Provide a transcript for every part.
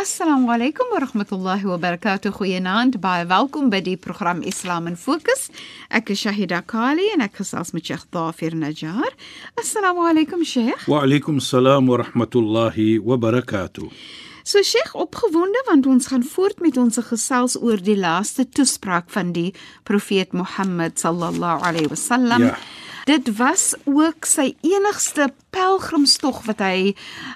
Assalamu alaykum wa rahmatullahi wa barakatuh. Goeienaand, baie welkom by die program Islam in Fokus. Ek is Shahida Kali en ek gesels met Sheikh Dafir Najjar. Assalamu alaykum Sheikh. Wa alaykum salaam wa rahmatullahi wa barakatuh. So Sheikh, opgewonde want ons gaan voort met ons gesels oor die laaste toespraak van die profeet Mohammed sallallahu alayhi wasallam. Ja. Dit was ook sy enigste pelgrimstog wat hy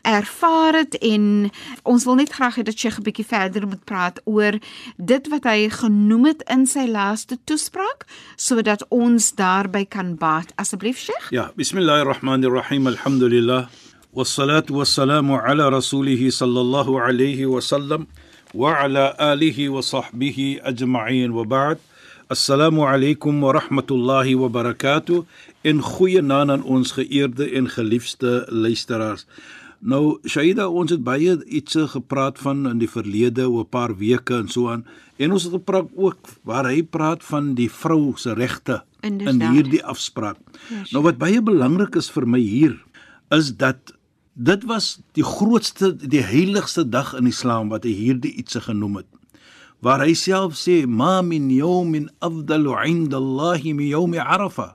ervaar het en ons wil net graag hê dat Sheikh 'n bietjie verder moet praat oor dit wat hy genoem het in sy laaste toespraak sodat ons daarby kan baat. Asseblief Sheikh. Ja, bismillahirrahmanirrahim. Alhamdulillah. Wassalatu wassalamu ala rasulih sallallahu alayhi wa sallam wa ala alihi wa sahbihi ajma'in wa ba'd. Assalamu alaykum wa rahmatullahi wa barakatuh. En goeie naam aan ons geëerde en geliefde luisteraars. Nou Shaida, ons het baie iets gepraat van in die verlede oor 'n paar weke en so aan. En ons het gepraat ook waar hy praat van die vrou se regte in hierdie afspraak. Sure. Nou wat baie belangrik is vir my hier is dat dit was die grootste die heiligste dag in Islam wat hy hierdie ietsie genoem het. Waar hy self sê ma min yawmin afdalu 'inda Allah min yawm Arafah.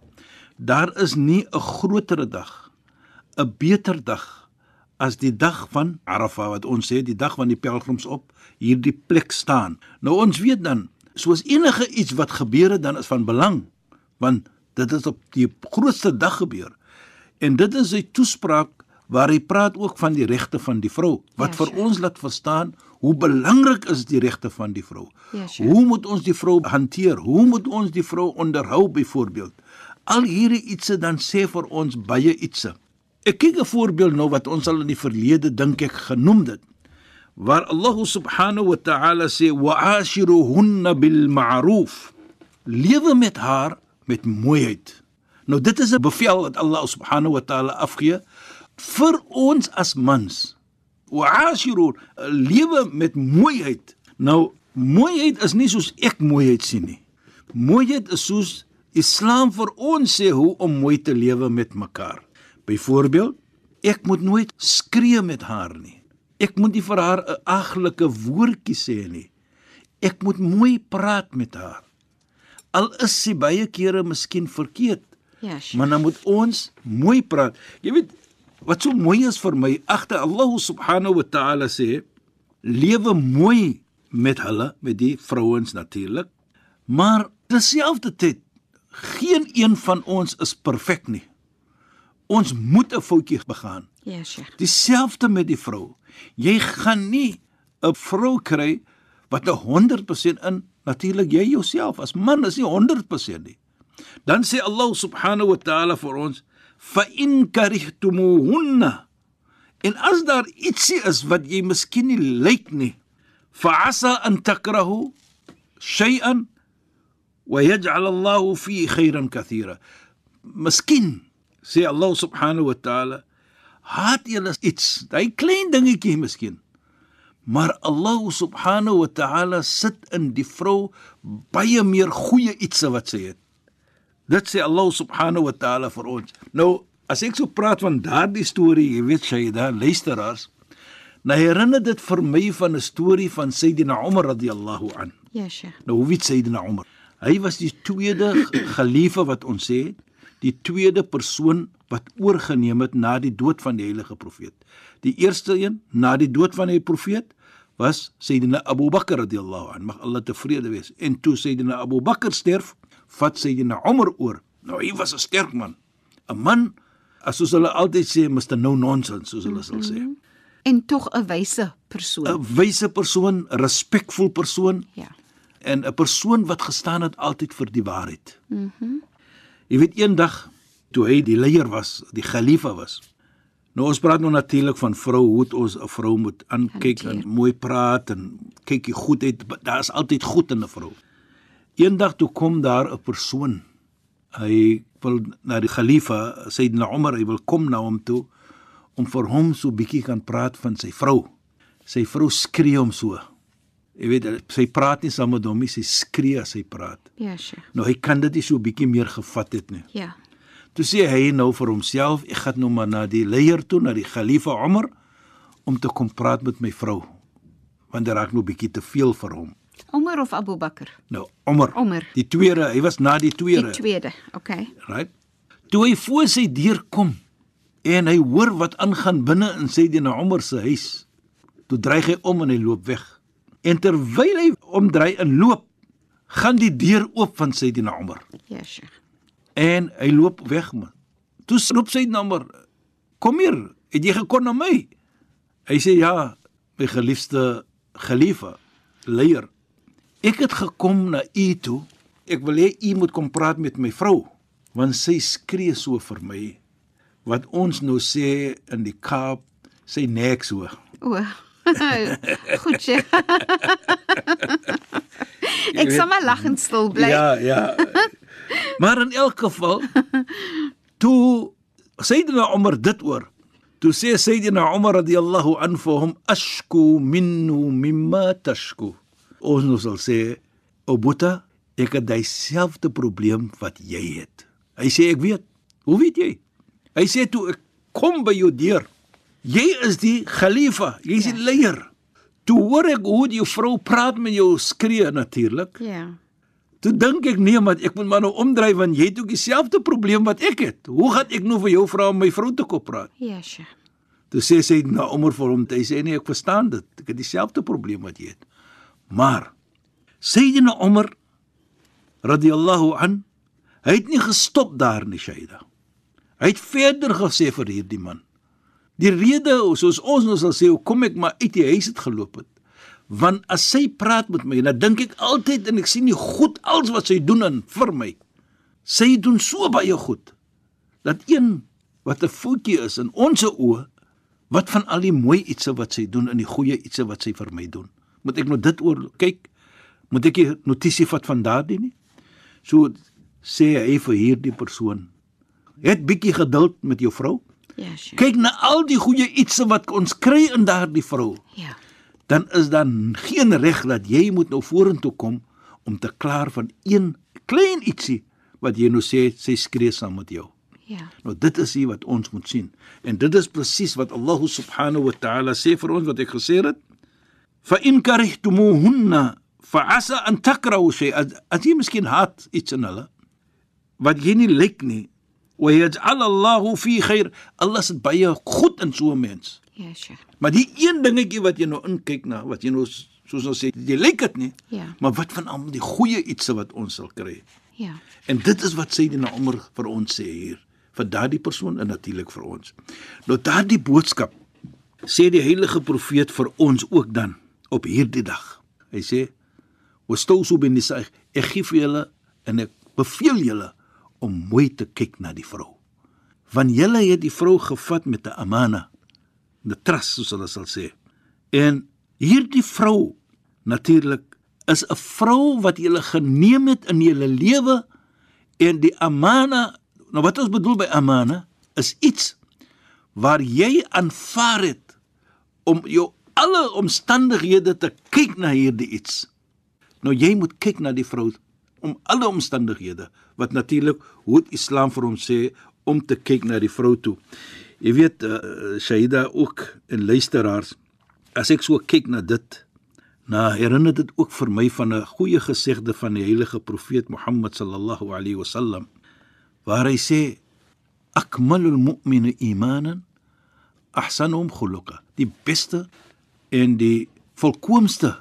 Daar is nie 'n groter dag, 'n beter dag as die dag van Arafah wat ons sê die dag wanneer die pelgrims op hierdie plek staan. Nou ons weet dan soos enige iets wat gebeur het dan is van belang want dit is op die grootste dag gebeur. En dit is sy toespraak waar hy praat ook van die regte van die vrou wat Ja, vir sure. ons laat verstaan hoe belangrik is die regte van die vrou. Ja, sure. Hoe moet ons die vrou hanteer? Hoe moet ons die vrou onderhou byvoorbeeld? Al hierdie ietsie dan sê vir ons baie ietsie. Ek kyk 'n voorbeeld nou wat ons al in die verlede dink ek genoem het. Waar Allah subhanahu wa ta'ala sê wa'ashiruhunna bil ma'ruf. Lewe met haar met mooiheid. Nou dit is 'n bevel wat Allah subhanahu wa ta'ala afgee vir ons as mans. Wa'ashiru lewe met mooiheid. Nou mooiheid is nie soos ek mooiheid sien nie. Mooiheid is soos Islam vir ons sê hoe om mooi te lewe met mekaar. Byvoorbeeld, ek moet nooit skree met haar nie. Ek moet nie vir haar 'n aglike woordjie sê nie. Ek moet mooi praat met haar. Al is sy baie kere miskien verkeerd, Ja, Sheikh. maar dan moet ons mooi praat. Jy weet wat so mooi is vir my, agter Allah subhanahu wa ta'ala sê, lewe mooi met hulle, met die vrouens natuurlik. Maar terselfdertyd geen een van ons is perfek nie. Ons moet 'n foutjie begaan. Ja, Sheikh. Dieselfde met die vrou. Jy gaan nie 'n vrou kry wat 'n 100% in natuurlik jy jouself as man is nie 100% nie. Dan sê Allah subhanahu wa ta'ala vir ons fa in karihtumuhunna en as daar ietsie is wat jy miskien nie lyk nie fa asa an takrahu shay'an wa yaj'al Allah fi khairan kathira. Miskien sê Allah subhanahu wa ta'ala haat julle iets, daai klein dingetjie miskien. Maar Allah subhanahu wa ta'ala sit in die vrou baie meer goeie iets wat sy het. Dit sê Allah subhanahu wa ta'ala vir ons. Nou, as ek so praat van daardie storie, jy weet daar luisteraars, nou herinner dit vir my van 'n storie van Sayyidina Umar radhiyallahu an. Ja, Sheikh. Nou hoe weet Sayyidina Umar? Hy was die tweede geliefde wat ons sê, die tweede persoon wat oorgeneem het na die dood van die heilige profeet. Die eerste een na die dood van die profeet was Sayyidina Abu Bakr radhiyallahu an. Mag Allah tevrede wees. En toe Sayyidina Abu Bakr sterf, vat Sayyidina Umar oor. Nou hy was 'n sterk man. 'n Man as soos hulle altyd sê, Mr No Nonsense, soos hulle sal sê. En tog 'n wyse persoon. 'n wyse persoon, respekvol persoon Ja. en 'n persoon wat gestaan het altyd vir die waarheid. Mhm. Mm jy weet eendag toe hy die leier was, die khalifa was. Nou ons praat nou natuurlik van vrou hoe ons 'n vrou moet aankyk en mooi praat en kyk jy goed uit. Daar is altyd goed in 'n vrou. Eendag toe kom daar 'n persoon. Hy wil na die khalifa, Sayyidina Umar, hy wil kom na hom toe om vir hom so bietjie kan praat van sy vrou. Sy vrou skree hom so. Jy weet, sy praat nie saam met hom nie, sy skree as sy praat. Ja, Sheikh. Nou hy kan dit nie so bietjie meer gevat het nie. Ja. Toe sê hy nou vir homself, ek gaan nou maar na die leier toe, na die Khalifa Umar om te kom praat met my vrou. Want dit raak nou bietjie te veel vir hom. Omar of Abu Bakr? Nou, Umar. Umar. Die tweede, hy was na die Die tweede. tweede. Okay. Right? Toe hy voor sy deur kom en hy hoor wat aangaan binne in Sayyidina Umar se huis, toe dreig hy om en hy loop weg. En terwyl hy omdry en loop, gaan die deur oop van Sayyidina Umar. Ja, Sheikh. En hy loop weg man. Toe roep sy nommer: "Kom hier, het jy gekon na my?" Hy sê: "Ja, my geliefde geliefde leier. Ek het gekom na u toe. Ek wil hê u moet kom praat met my vrou, want sy skree so vir my wat ons nou sê in die Kaap, sy nek so." O. Goed, Sheikh. Ek sal maar lag en stil bly. Ja, ja. maar in elk geval toe Sayyidina Umar dit oor. Toe sê Sayyidina Umar radiyallahu anhu hom ashku minhu mimma tashku. Ons nou sal sê, "O Boeta, ek het dieselfde probleem wat jy het." Hy sê, "Ek weet. Hoe weet jy?" Hy sê toe ek kom by jou deur. Jy is die khalifa, jy is die leier. Toe hoor ek hoe die vrou praat met jou skree natuurlik. Ja. Toe dink ek nee, maar ek moet maar nou omdry want jy het ook dieselfde probleem wat ek het. Hoe gaan ek nou vir jou vra om my vrou te kom praat? Ja, Sheikh. Toe sê sy na Omar vir hom, hy sê nee, ek verstaan dit. Ek het dieselfde probleem wat jy het. Maar Sayyidina Omar radhiyallahu an, hy het nie gestop daar nie, Shaida. Hy het verder gesê vir hierdie man. Die rede soos ons nou sal sê, hoekom ek maar uit die huis het geloop het. Want as sy praat met my, dan dink ek altyd en ek sien nie goed alles wat sy doen en vir my. Sy doen so baie goed dat een wat 'n voetjie is in ons oë wat van al die mooi ietsie wat sy doen en die goeie ietsie wat sy vir my doen. Moet ek nou dit oor kyk? Moet ek nie notisie vat van daardie nie? So sê hy vir hierdie persoon: "Het bietjie geduld met jou vrou. Ja, Sheikh. Kyk na al die goeie ietsie wat ons kry in daardie vrou. Ja. Dan is dan geen reg dat jy moet nou vorentoe kom om te klaar van een klein ietsie wat jy nou sê sy skree saam met jou." Ja. Nou dit is hier wat ons moet sien. En dit is presies wat Allah subhanahu wa ta'ala sê vir ons wat ek gesê het. Karihtumuhunna fa asa an takrahu shay'an. As jy miskien haat iets in hulle wat jy nie lyk nie. Yaj'al Allahu fi khair. Allah se baie goed in so 'n mens. Ja, Sheikh. Maar die een dingetjie wat jy nou inkyk na, wat jy nou soos ons sê, jy lyk dit nie. Ja. Maar wat van al die goeie ietsie wat ons sal kry? Ja. En dit is wat Sayyidina Umar vir ons sê hier, vir daardie persoon en natuurlik vir ons. Nou daardie boodskap sê die heilige profeet vir ons ook dan op hierdie dag. Hy sê: "Wastausu bin nisa, ek gee vir julle en ek beveel julle om mooi te kyk na die vrou. Want julle het die vrou gevat met 'n amana, 'n trust soos hulle sal sê. En hierdie vrou natuurlik is 'n vrou wat jy geneem het in jou lewe en die amana nou wat ons bedoel by amana is iets waar jy aanvaar het om jou alle omstandighede te kyk na hierdie iets. Nou jy moet kyk na die vrou om alle omstandighede wat natuurlik hoe die Islam vir ons sê om te kyk na die vrou toe. Jy weet uh, Shaida ook en luisteraars as ek so kyk na dit Nou herinner dit ook vir my van 'n goeie gesegde van die heilige profeet Mohammed sallallahu alayhi wasallam waar hy sê akmalul mu'minu imanan ahsanuhum khuluqa die beste en die volkoomste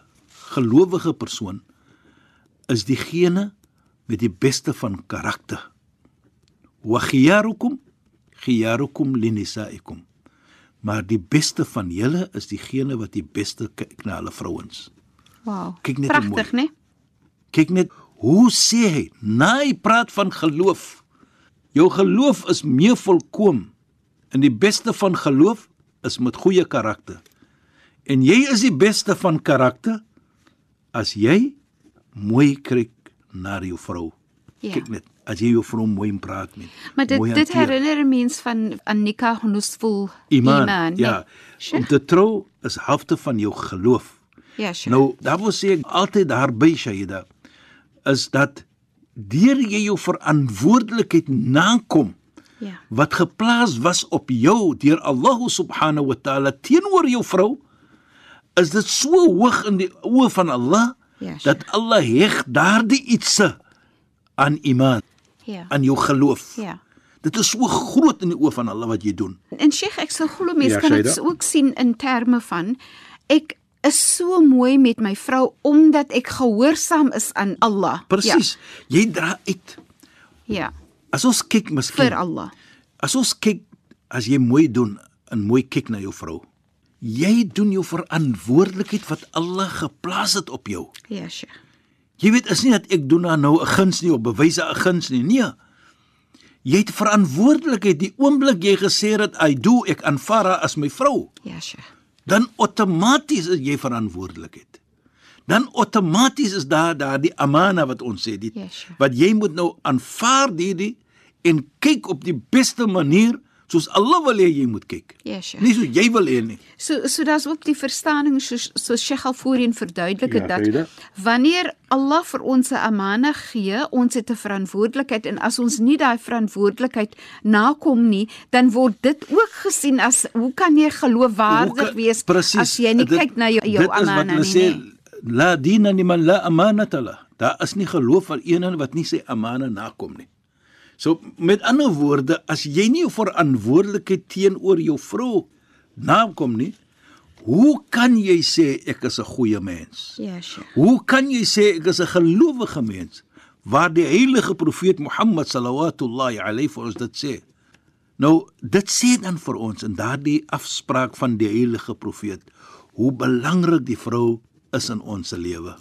gelowige persoon is diegene met die beste van karakter wa khiyarukum khiyarukum linisaikum maar die beste van julle is diegene wat die beste kyk na hulle vrouens. Wow. Kyk net hoe Pragtig, mooi. né? Kyk net hoe sê hy, na hy praat van geloof. Jou geloof is meer volkom. En die beste van geloof is met goeie karakter. En jy is die beste van karakter as jy mooi kyk na jou vrou. Ja. Kyk net, as jy jou vrou mooi praat met. Maar dit dit hanteer. herinner 'n mens van Annika Nusful iman. iman nee. ja. Sure. Om te trou is helfte van jou geloof. Ja, sure. Nou, daar wil sê ek altyd daarby Shaida is dat deur jy jou verantwoordelikheid nakom ja. wat geplaas was op jou deur Allah subhanahu wa taala teenoor jou vrou is dit so hoog in die oë van Allah Ja, sure. dat Allah heg daardie ietsie aan iman, Ja. aan jou geloof. Ja. Dit is so groot in die oë van Allah wat jy doen. En Sheikh, ek sou glo mense Ja, kan dit ook sien in terme van ek is so mooi met my vrou omdat ek gehoorsaam is aan Allah. Presies. Jy dra uit. Ja. ja. As ons kyk miskien Vir Allah. As ons kyk as jy mooi doen en mooi kyk na jou vrou. Jy doen jou verantwoordelikheid wat Allah geplaas het op jou. Ja, Sheikh. Jy weet is nie dat ek doen nou 'n guns nie of bewyse 'n guns nie. Nee. Jy het verantwoordelikheid die oomblik jy gesê het I do ek aanvaar haar as my vrou. Ja, Sheikh. Dan outomaties is jy verantwoordelikheid. Dan outomaties is daar daardie amana wat ons sê dit Ja, sure. wat jy moet nou aanvaar hierdie en kyk op die beste manier soos Allah wil hê jy moet kyk. Ja, Sheikh. Nie soos jy wil hê nie. So so daar's ook die verstaaning soos so Sheikh al voorheen verduidelik het Ja, dat wanneer Allah vir ons 'n amana gee, ons het 'n verantwoordelikheid en as ons nie daai verantwoordelikheid nakom nie, dan word dit ook gesien as hoe kan jy geloofwaardig kan- wees Presies, as jy nie dit- kyk na jou, jou dit is wat amana hulle nie. sê, nee. La dina liman la amanata la. Daar is nie geloof vir een wat nie sy amana nakom nie. So met ander woorde, as jy nie verantwoordelikheid teenoor jou vrou nakom nie, hoe kan jy sê ek is 'n goeie mens? Ja, Sheikh. Hoe kan jy sê ek is 'n gelowige mens waar die heilige profeet Mohammed sallallahu alayhi vir ons dit sê? Nou, dit sê dan vir ons in daardie afspraak van die heilige profeet hoe belangrik die vrou is in ons lewe.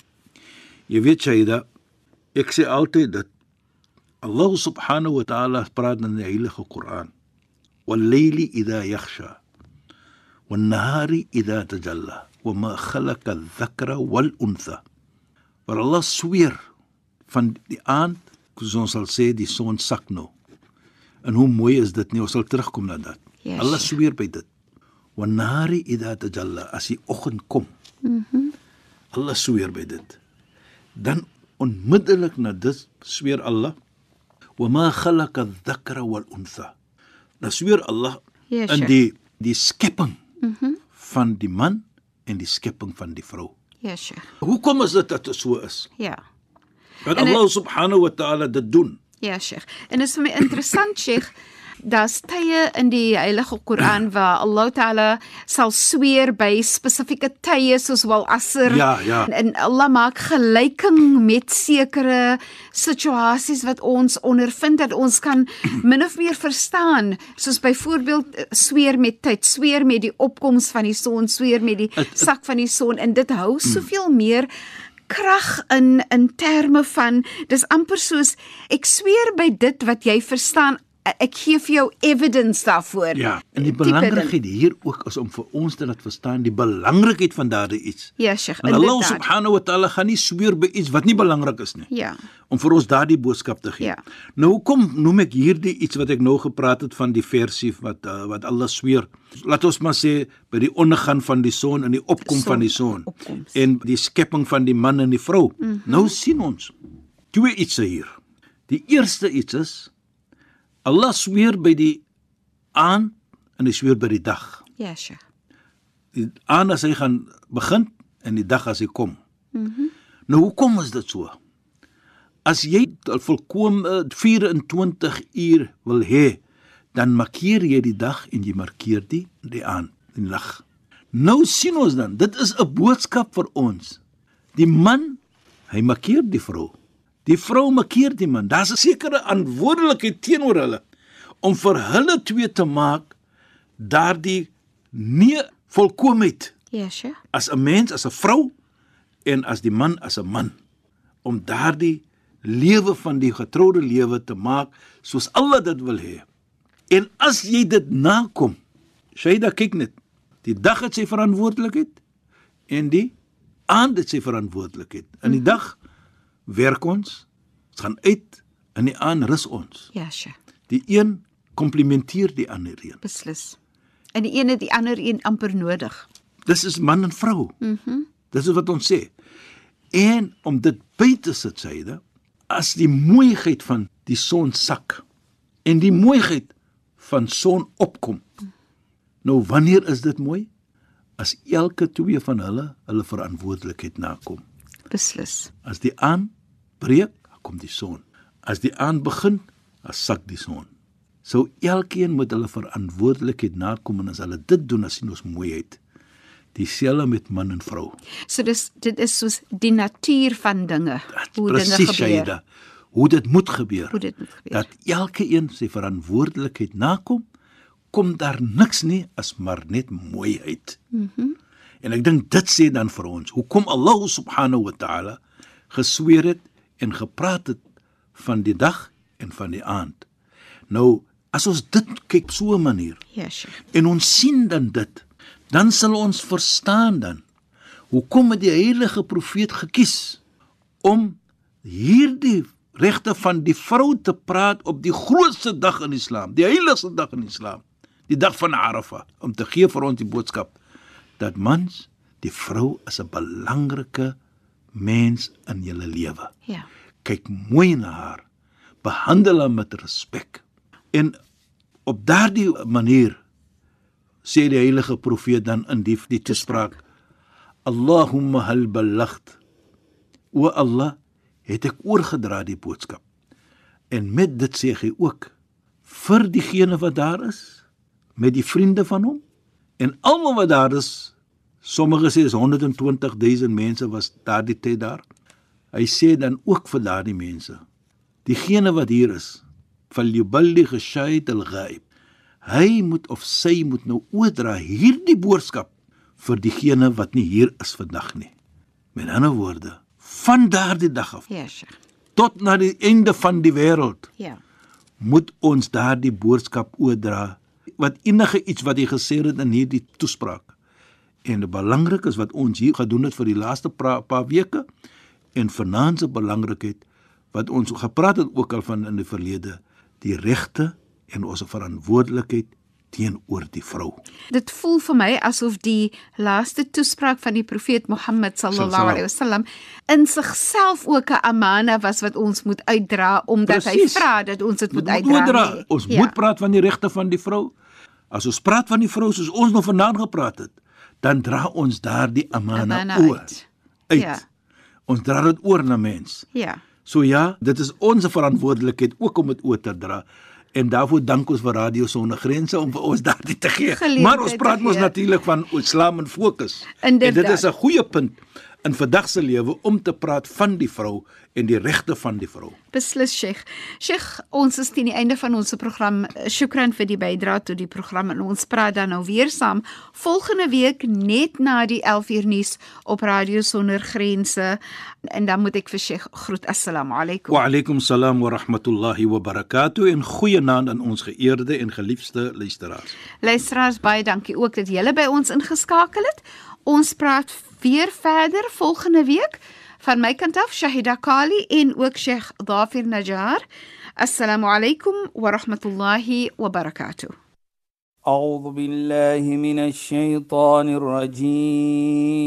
Jy weet Shaida, ek sê altyd dat Allah subhanahu wa ta'ala praat in die heilige Koran. "Wal-layli idha yakhsha wan-nahari idha tajalla wa ma khalaqa adh-dhakara wal-untha." Maar Allah sweer van die aand, soos ons sal sê die son sak nou. En hoe mooi is dit nie, ons sal terugkom na dit. Ja, Allah sweer by dit. Wan-nahari idha tajalla as die oggend kom. Mhm. Mm Allah sweer by dit. Dan onmiddellik na dit sweer Allah wa ma khalaqa adh-dhakara wal-untha. Dan sweer Allah Ja, in Sheikh. die die skepping mhm. van die man en die skepping van die vrou. Ja, Sheikh. Hoekom is dit dat dit so is? Ja. Dat Allah subhanahu wa ta'ala dit doen. Ja, Sheikh. En dit is vir my interessant, Sheikh. Daar's tye in die Heilige Koran waar Allah Taala sal sweer by spesifieke tye soos wel asr Ja, ja. en, en Allah maak gelyking met sekere situasies wat ons ondervind dat ons kan min of meer verstaan. Soos byvoorbeeld eh, sweer met tyd, sweer met die opkoms van die son, sweer met die Het- het- sak van die son. En dit hou soveel meer krag in in terme van dis amper soos ek sweer by dit wat jy verstaan ek gee vir jou evidence daarvoor. Ja, en die belangrikheid hier ook is om vir ons te laat verstaan die belangrikheid van daardie iets. Ja, Sheikh. En Allah inderdaad. subhanahu wa ta'ala gaan nie sweer by iets wat nie belangrik is nie. Ja. Om vir ons daardie boodskap te gee. Ja. Nou hoekom noem ek hierdie iets wat ek nou gepraat het van die versie wat uh, wat Allah sweer? Laat ons maar sê by die ondergang van die son en die opkom Son, van die son opkoms. en die skepping van die man en die vrou. Mm. -hmm. Nou sien ons twee ietsie hier. Die eerste iets is Allah sweer by die aand en hy sweer by die dag. Ja, Sheikh. Die aand as hy gaan begin en die dag as hy kom. Mhm. Mm nou hoekom is dit so? As jy volkome 24 uur wil hê, dan markeer jy die dag en jy markeer die die aand, die nag. Nou sien ons dan, dit is 'n boodskap vir ons. Die man, hy markeer die vrou. Die vrou markeer die man. Daar's 'n sekere verantwoordelikheid teenoor hulle om vir hulle twee te maak daardie nie volkomeheid Ja, Sheikh. as 'n mens as 'n vrou en as die man as 'n man om daardie lewe van die getroude lewe te maak soos Allah dit wil hê. En as jy dit nakom, Shaida kyk net, die dag het sy verantwoordelikheid en die aand het sy verantwoordelikheid. In die dag werk ons, ons gaan uit, in die aand rus ons. Ja, Sheikh. Die een komplementeer die ander een. Beslis. En die een het die ander een amper nodig. Dis is man en vrou. Mhm. Mm Dis is wat ons sê. En om dit by te sit syde, as die mooiheid van die son sak en die mooiheid van son opkom. Nou wanneer is dit mooi? As elke twee van hulle hulle verantwoordelikheid nakom. Beslis. As die aan breek, kom die son. As die aan begin, dan sak die son. So elkeen moet hulle verantwoordelikheid nakom en as hulle dit doen, dan sien ons mooiheid. Dieselfde met man en vrou. So dis dit is soos die natuur van dinge. Hoe dinge Presies, gebeur. Shaida. Hoe dit moet gebeur. Hoe dit moet gebeur. Dat elke een sy verantwoordelikheid nakom, kom daar niks nie as maar net mooiheid. Mhm. Mm en ek dink dit sê dan vir ons, hoekom Allah subhanahu wa ta'ala gesweer het en gepraat het van die dag en van die aand. Nou, as ons dit kyk so 'n manier, Ja, Sheikh. en ons sien dan dit, dan sal ons verstaan dan hoekom het die heilige profeet gekies om hierdie regte van die vrou te praat op die grootste dag in Islam, die heiligste dag in Islam, die dag van Arafah, om te gee vir ons die boodskap dat mans, die vrou is 'n belangrike mens in julle lewe Ja. kyk mooi na haar, behandel haar met respek. En op daardie manier sê die heilige profeet dan in die die toespraak: Allahumma hal ballagt. O Allah, het ek oorgedra die boodskap. En met dit sê hy ook vir diegene wat daar is, met die vriende van hom en almal wat daar is. Sommige sê is 120 000 mense was daardie tyd daar. Hy sê dan ook vir daardie mense, diegene wat hier is, falyuballigh ash-shahid al-ghaib. Hy moet of sy moet nou oordra hierdie boodskap vir diegene wat nie hier is vandag nie. Met ander woorde, van daardie dag af Ja, Sheikh. tot na die einde van die wêreld Ja. moet ons daardie boodskap oordra wat enige iets wat hy gesê het in hierdie toespraak. En belangrik is wat ons hier gedoen het vir die laaste paar weke en vanaand se belangrikheid wat ons gepraat het ook al van in die verlede, die regte en ons verantwoordelikheid teenoor die vrou. Dit voel vir my asof die laaste toespraak van die profeet Mohammed sallallahu alaihi wasallam in sigself ook 'n amana was wat ons moet uitdra omdat Presies. hy vra dat ons dit moet Dit uitdra. oordra. nie. Ons ja. moet praat van die regte van die vrou. As ons praat van die vrou soos ons nou vanaand gepraat het, dan dra ons daardie amana Amana oor. uit. uit. Ja. Ons dra dit oor na mens. Ja. So ja, dit is ons verantwoordelikheid ook om dit oor te dra. En daarvoor dank ons vir Radio Sonder Grense om vir ons daardie te gee. Geleentheid Maar ons praat mos natuurlik van Islam en fokus. Inderdaad. En dit is 'n goeie punt in vandag se lewe om te praat van die vrou en die regte van die vrou. Beslis Sheikh. Sheikh, ons is teen die einde van ons program. Shukran vir die bydrae tot die program en ons praat dan nou weer saam volgende week net na die 11 uur nuus op Radio Sonder Grense en dan moet ek vir Sheikh groet. Assalamu alaykum. Wa alaykum salaam wa rahmatullahi wa barakatuh en goeienaand aan ons geëerde en geliefde luisteraars. Luisteraars, baie dankie ook dat julle by ons ingeskakel het. Ons praat weer verder volgende week. Van my kant af Shahida Kali en ook Sheikh Dhafir Najjar. Assalamu alaykum wa rahmatullahi wa barakatuh. أعوذ بالله من الشيطان الرجيم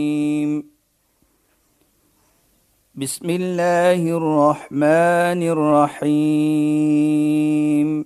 بسم الله الرحمن الرحيم